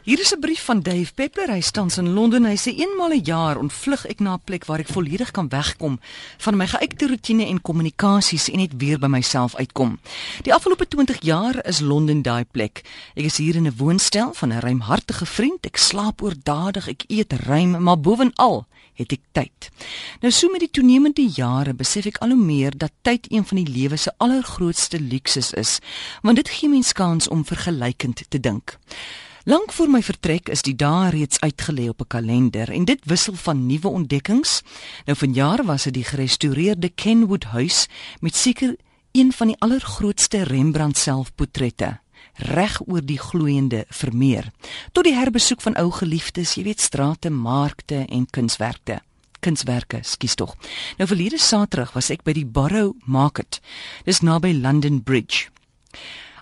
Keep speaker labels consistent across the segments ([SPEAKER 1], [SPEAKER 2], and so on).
[SPEAKER 1] Hier is 'n brief van Dave Peppler. Hy staan in Londen. Hy sê eenmal 'n jaar ontvlug ek na 'n plek waar ek volledig kan wegkom van my geuite rotine en kommunikasies en net weer by myself uitkom. Die afgelope 20 jaar is Londen daai plek. Ek is hier in 'n woonstel van 'n ruimhartige vriend. Ek slaap oordadig, ek eet ruim, maar bovenal het ek tyd. Nou so met die toenemende jare besef ek al hoe meer dat tyd een van die lewe se allergrootste luksus is, want dit gee mens kans om vergelykend te dink. Lank voor my vertrek is die dae reeds uitgelê op 'n kalender en dit wissel van nuwe ontdekkings. Nou vanjaar was dit die gerestoreerde Kenwood huis met seker een van die allergrootste Rembrandt selfportrette reg oor die gloeiende vermeer. Tot die herbesoek van ou geliefdes, jy weet strate, markte en kunswerke kunswerke, skus tog. Nou verlede Saterdag was ek by die Borough Market. Dis naby London Bridge.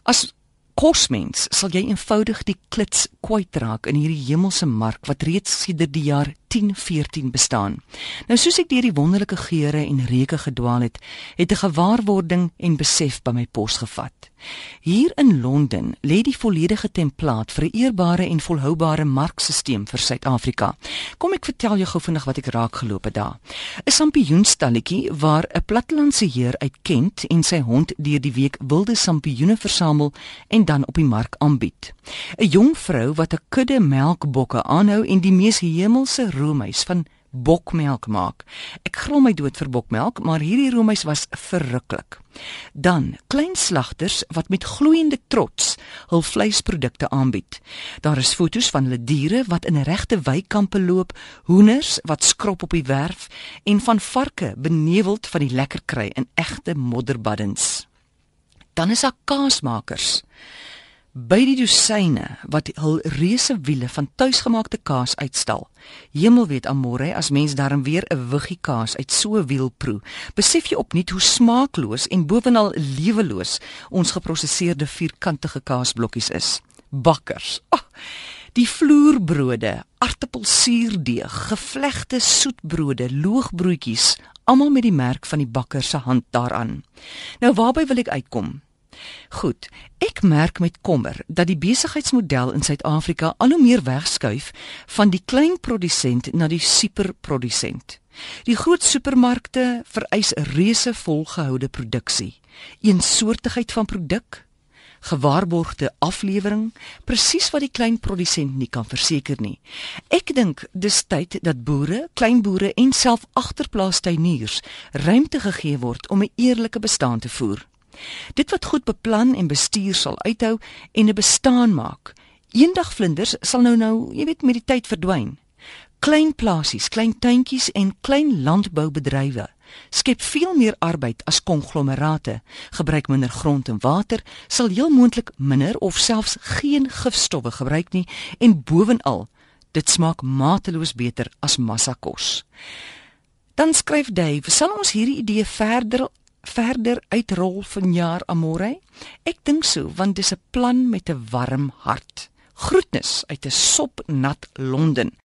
[SPEAKER 1] As kosmens sal jy eenvoudig die klits kwyt raak in hierdie hemelse mark wat reeds sedert die jaar 1014 bestaan. Nou soos ek deur die wonderlike geure en reuke gedwaal het, het 'n gewaarwording en besef by my pos gevat. Hier in Londen lê die volledige templaat vir 'n eerbare en volhoubare markstelsel vir Suid-Afrika. Kom ek vertel jou gou vinnig wat ek raak geloop het daar. 'n Sampioenstalletjie waar 'n plattelandse heer uit Kent en sy hond deur die week wilde sampioene versamel en dan op die mark aanbied. 'n Jong vrou wat 'n kudde melkbokke aanhou en die mees hemelse roomys van bokmelk maak. Ek glo my dood vir bokmelk, maar hierdie roomys was verruklik. Dan klein slagters wat met gloeiende trots hul vleisprodukte aanbied. Daar is fotos van hulle diere wat in regte weikampe loop, hoenders wat skrop op die werf en van varke beneveld van die lekker kry in egte modderbaddens. Dan is daar kaasmakers by die dosyne wat hul reuse wiele van tuisgemaakte kaas uitstal. Hemel weet amore as mens daarom weer 'n wiggie kaas uit so 'n wiel proe, besef jy opnuut hoe smaakloos en bovenal leweloos ons geprosesseerde vierkantige kaasblokkies is. Bakkers. Oh, die vloerbrode, aartappelsuurdeeg, gevlegte soetbrode, loogbroodjies, almal met die merk van die bakker se hand daaraan. Nou waarby wil ek uitkom? Goed, ek merk met kommer dat die besigheidsmodel in Suid-Afrika al hoe meer wegskuif van die klein produsent na die superprodusent. Die groot supermarkte vereis 'n reuse volgehoude produksie, eensoortigheid van produk, gewaarborgde aflewering, presies wat die klein produsent nie kan verseker nie. Ek dink dis tyd dat boere, kleinboere en self agterplaastuiniers ruimte gegee word om 'n eerlike bestaan te voer. Dit wat goed beplan en bestuur sal uithou en 'n bestaan maak. Eendag vlinders sal nou nou, jy weet, met die tyd verdwyn. Klein plasies, klein tuintjies en klein landboubedrywe skep veel meer arbeid as konglomerate, gebruik minder grond en water, sal heel moontlik minder of selfs geen gifstowwe gebruik nie en bovenal, dit smaak mateloos beter as massakos. Dan skryf Dave, sal ons hierdie idee verder verder uitrol vanjaar amore? Ek dink so, want dis 'n plan met 'n warm hart. Groetnis uit 'n sopnat Londen.